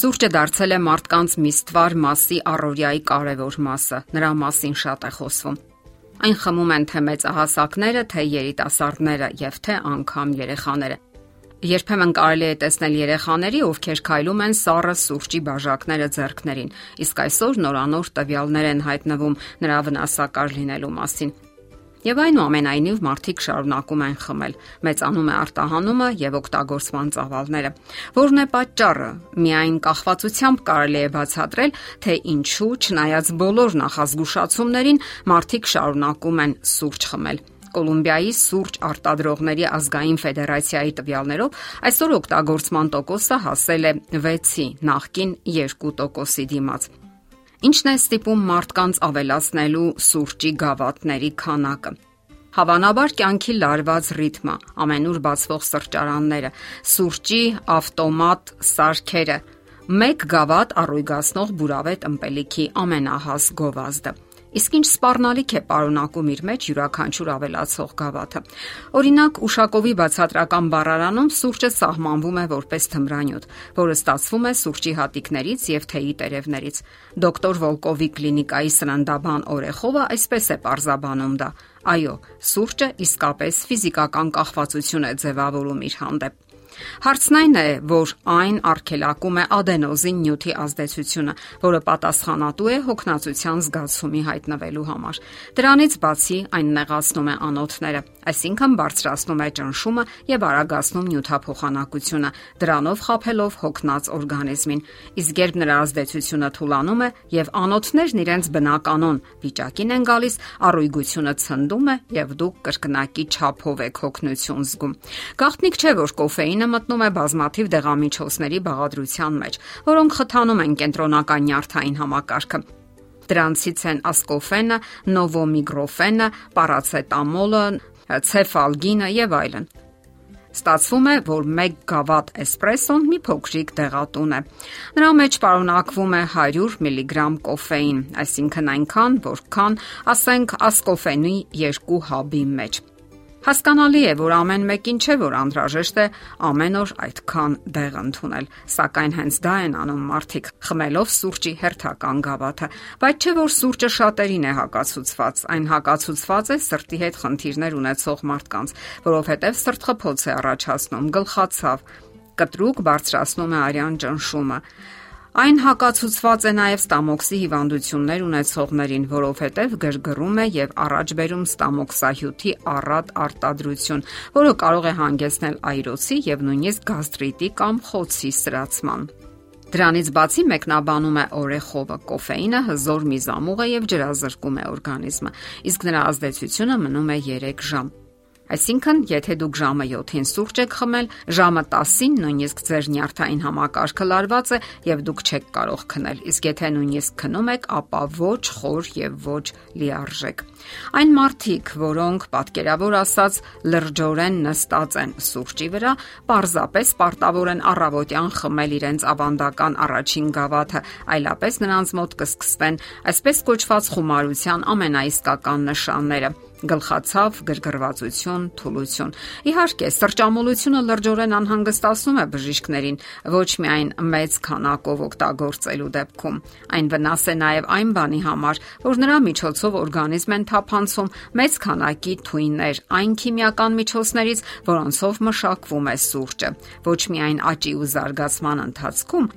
Սուրճը դարձել է մարդկանց միստվար մասի առօրյայի կարևոր մասը։ Նրա մասին շատ է խոսվում։ Այն խմում են թե մեծահասակները, թե երիտասարդները եւ թե անգամ երեխաները։ Երբեմն կարելի է տեսնել երեխաների, ովքեր քայլում են սառը սուրճի բաժակները ձեռքներին, իսկ այսօր նորանոր տվյալներ են հայտնվում նրա վնասակար լինելու մասին։ Եվ այնուամենայնիվ մարդիկ շարունակում են խմել։ Մեծանում է արտահանումը եւ օգտագործման ծավալները։ Որն է պատճառը։ Միայն կախվածությամբ կարելի է բացատրել, թե ինչու, չնայած բոլոր նախազգուշացումներին, մարդիկ շարունակում են սուրճ խմել։ Կոլումբիայի սուրճ արտադրողների ազգային ֆեդերացիայի տվյալներով այսօր օգտագործման տոկոսը հասել է 6-ի, նախկին 2%-ի դիմաց։ Ինչն է ստիպում մարդկանց ավելացնելու սուրճի գավաթների քանակը։ Հավանաբար կյանքի լարված ռիթմը, ամենուր բացվող սրճարանները, սուրճի ավտոմատ սարքերը, մեկ գավաթ առույգացնող բուրավետ ըմպելիքի ամենահաս գովազդը։ Իսկ ինչ սпарնալիք է պարունակում իր մեջ յուրաքանչյուր ավելացող գավաթը։ Օրինակ, Ուշակովի բացատրական բառարանում սուրճը սահմանվում է որպես թմրանյութ, որը ստացվում է սուրճի հատիկներից եւ թեյի տերևներից։ Դոկտոր Վոլկովի կլինիկայի սննդաբան Օրեխովը այսպես է ողջաբանում դա. Այո, սուրճը իսկապես ֆիզիկական կախվածություն է ձևավորում իր հանդեպ։ Հարցն այն է, որ այն արգելակում է ադենոզին նյութի ազդեցությունը, որը պատասխանատու է հոգնածության զգացումի հայտնվելու համար։ Դրանից բացի այն նեղացնում է անոթները, այսինքն բարձրացնում է ճնշումը եւ արագացնում նյութափոխանակությունը, դրանով խափելով հոգնած օրգանիզմին։ Իսկ երբ նրա ազդեցությունը թուլանում է եւ անոթներն իրենց բնականon վիճակին են գալիս, առույգությունը ցնդում է եւ դուք կրկնակի չափով եք հոգնություն զգում։ Գաղտնիք չէ, որ կոֆեինը մտնում է բազմաթիվ դեղամիջոցների բաղադրության մեջ, որոնք խթանում են կենտրոնական նյարդային համակարգը։ Դրանցից են ասկոֆենը, նովոմիգրոֆենը, պարացետամոլը, ցեֆալգինը եւ այլն։ Ստացվում է, որ 1 գավաթ էսպրեսոն մի փոքրիկ դեղատուն է։ Նրա մեջ պարունակվում է 100 միլիգրամ կոֆեին, այսինքն այնքան, որքան, ասենք, ասկոֆենի 2 հաբի մեջ։ Հասկանալի է, որ ամեն մեկին չէ, որ անհրաժեշտ է ամեն օր այդքան դեղ ընդունել, սակայն հենց դա են անում մարդիկ, խմելով սուրճի հերթական գավաթը, բայց չէ որ սուրճը շատերին է հակացուցված, այն հակացուցված է սրտի հետ խնդիրներ ունեցող մարդկանց, որովհետև սրտխփոց է առաջացնում, գլխացավ, կտրուկ բարձրացնում է արյան ճնշումը Այն հակացուցված է նաև ստամոքսի հիվանդություններ ունեցողներին, որովհետև գրգռում է եւ առաջ բերում ստամոքսահյութի առատ արտադրություն, որը կարող է հանգեցնել այրոցի եւ նույնիսկ գաստրիտի կամ խոցի սրացման։ Դրանից բացի մեկնաբանում է օրեխովը, կոֆեինը հզոր միզամուղ է եւ ջրազրկում է օրգանիզմը, իսկ նրա ազդեցությունը մնում է 3 ժամ։ Այսինքն, եթե դուք ժամը 7-ին սուրճ եք խմել, ժամը 10-ին նույնիսկ ձեր նյարդային համակարգը լարված է եւ դուք չեք կարող քնել։ Իսկ եթե նույնիսկ քնում եք, ապա ոչ խոր եւ ոչ լիարժեք։ Այն մարդիկ, որոնք պատկերավոր ասած լրջորեն նստած են սուրճի վրա, պարզապես պարտավոր են առավոտյան խմել իրենց ավանդական առաջին գավաթը, այլապես նրանց մոտ կսկսվեն այսպես կոչված խումարության ամենաիսկական նշանները գլխացավ, գրգռվածություն, թուլություն։ Իհարկե, սրճամոլությունը լրջորեն անհանգստացնում է բժիշկներին, ոչ միայն մեծ քանակով օգտագործելու դեպքում։ Այն վնաս է նաև այն բանի համար, որ նրա միջոցով օրգանիզմ են թափանցում մեծ քանակի թույներ այն քիմիական միջոցներից, որոնցով մշակվում է սուրճը։ Ոչ միայն աճի ու զարգացման ընթացքում,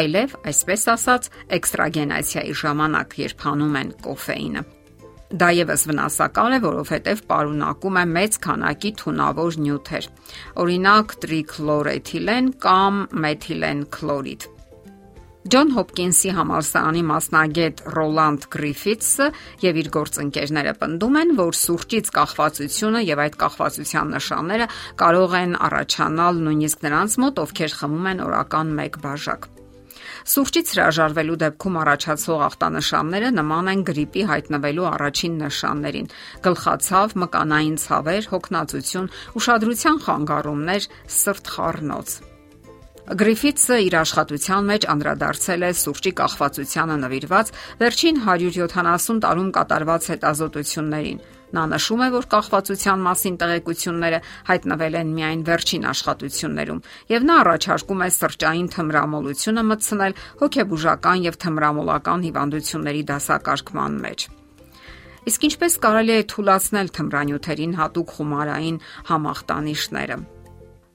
այլև, այսպես ասած, էքստրագենացիայի ժամանակ, երբ հանում են կոֆեինը։ Դա եւս վնասակար է, որովհետեւ պարունակում է մեծ քանակի թունավոր նյութեր։ Օրինակ տրիքլորեթիլեն կամ մեթիլեն քլորիդ։ Ջոն Հոփկինսի համալսարանի մասնագետ Ռոլանդ Գրիֆիթսը եւ իր գործընկերները պնդում են, որ սուրճից կախվածությունը եւ այդ կախվածության նշանները կարող են առաջանալ նույնիսկ նրանց մոտ, ովքեր խմում են օրական 1 բաժակ։ Սուրճից հրաժարվելու դեպքում առաջացող ախտանշանները նման են գրիպի հայտնվելու առաջին նշաններին՝ գլխացավ, մկանային ցավեր, հոգնածություն, ուշադրության խանգարումներ, սրտխառնոց։ Գրիֆիթսը իր աշխատության մեջ անդրադարձել է սուրճի կախվածությանը նվիրված վերջին 170 տարում կատարված հետազոտություններին։ Նա նշում է, որ կախվածության մասին տեղեկությունները հայտնվել են միայն վերջին աշխատություններում, եւ նա առաջարկում է սրճային թմրամոլությունը մտցնել հոգեբուժական եւ թմրամոլական հիվանդությունների դասակարգման մեջ։ Իսկ ինչպես կարելի է թույլատրել թմրանյութերին հատուկ խումարային համախտանիշները։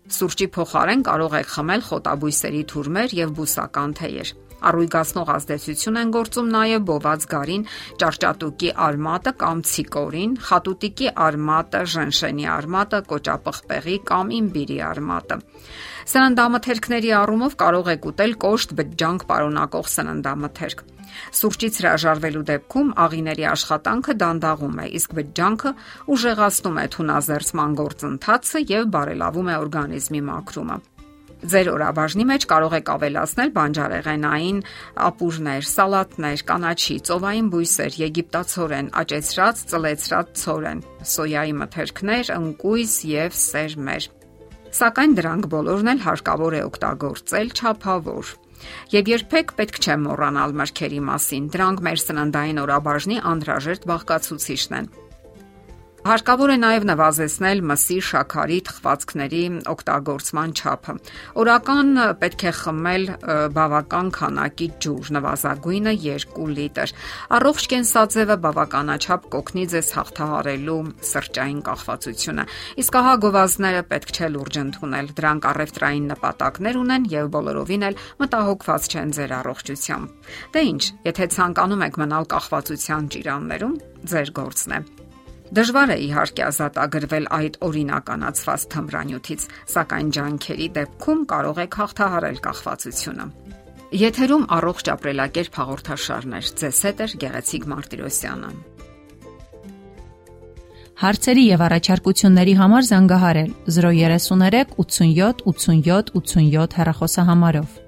Սուրճի փոխարեն կարող եք խմել խոտաբույսերի թուրմեր եւ բուսական թեյեր։ Առույգացնող ազդեցություն են գործում նաև բոված գարին, ճարճատուկի արմատը կամ ցիկորին, խատուտիկի արմատը, ժնշենի արմատը, կոճապղպեղի կամ իմբիրի արմատը։ Սննդամթերքների առումով կարող եք ուտել կոշտ բջջանք պարունակող սննդամթերք։ Սուրճից հրաժարվելու դեպքում աղիների աշխատանքը դանդաղում է, իսկ բջջանքը ուժեղացնում է թունազերծման գործընթացը եւ բարելավում է օրգանիզմի մաքրումը։ Ձեր օրաբաժնի մեջ կարող եք ավելացնել բանջարեղենային ապուրներ, սալատներ, կանաչի, ծովային բույսեր, եգիպտացորեն, աճեցրած, ծլեցրած ցորեն, սոյայի մթերքներ, ընկույզ եւ սերմեր։ Սակայն դրանք բոլորն էլ հարկավոր է օգտագործել ճափավոր Եվ երբեք պետք չէ մոռանալ մրգերի մասին։ Դրանք մեր սննդային օրաբաժնի անհրաժեշտ բաղկացուցիչն են։ Հարկավոր է նաև նվազեցնել մսի, շաքարի, թխվածքների օգտագործման չափը։ Օրական պետք է խմել բավական քանակի ջուր, նվազագույնը 2 լիտր։ Առողջ կենսաձևը բավականաչափ կօգնի ձեզ հաղթահարելու սրճային կախվածությունը։ Իսկ ահա գովազդները պետք չէ լուրջ ընդունել։ Դրանք առևտրային նպատակներ ունեն եւ բոլորովին էլ մտահոգված չեն ձեր առողջությամբ։ Դե ի՞նչ, եթե ցանկանում եք մնալ կախվածության ճիրաններում, ձեր գործն է։ Դժվար է իհարկե ազատագրվել այդ օրինականացված թմրանյութից, սակայն ջանքերի դեպքում կարող եք հաղթահարել կախվածությունը։ Եթերում առողջ ապրելակերպ հաղորդաշարներ։ Ձեզ հետ է Գեղեցիկ Մարտիրոսյանը։ Հարցերի եւ առաջարկությունների համար զանգահարել 033 87 87 87 հեռախոսահամարով։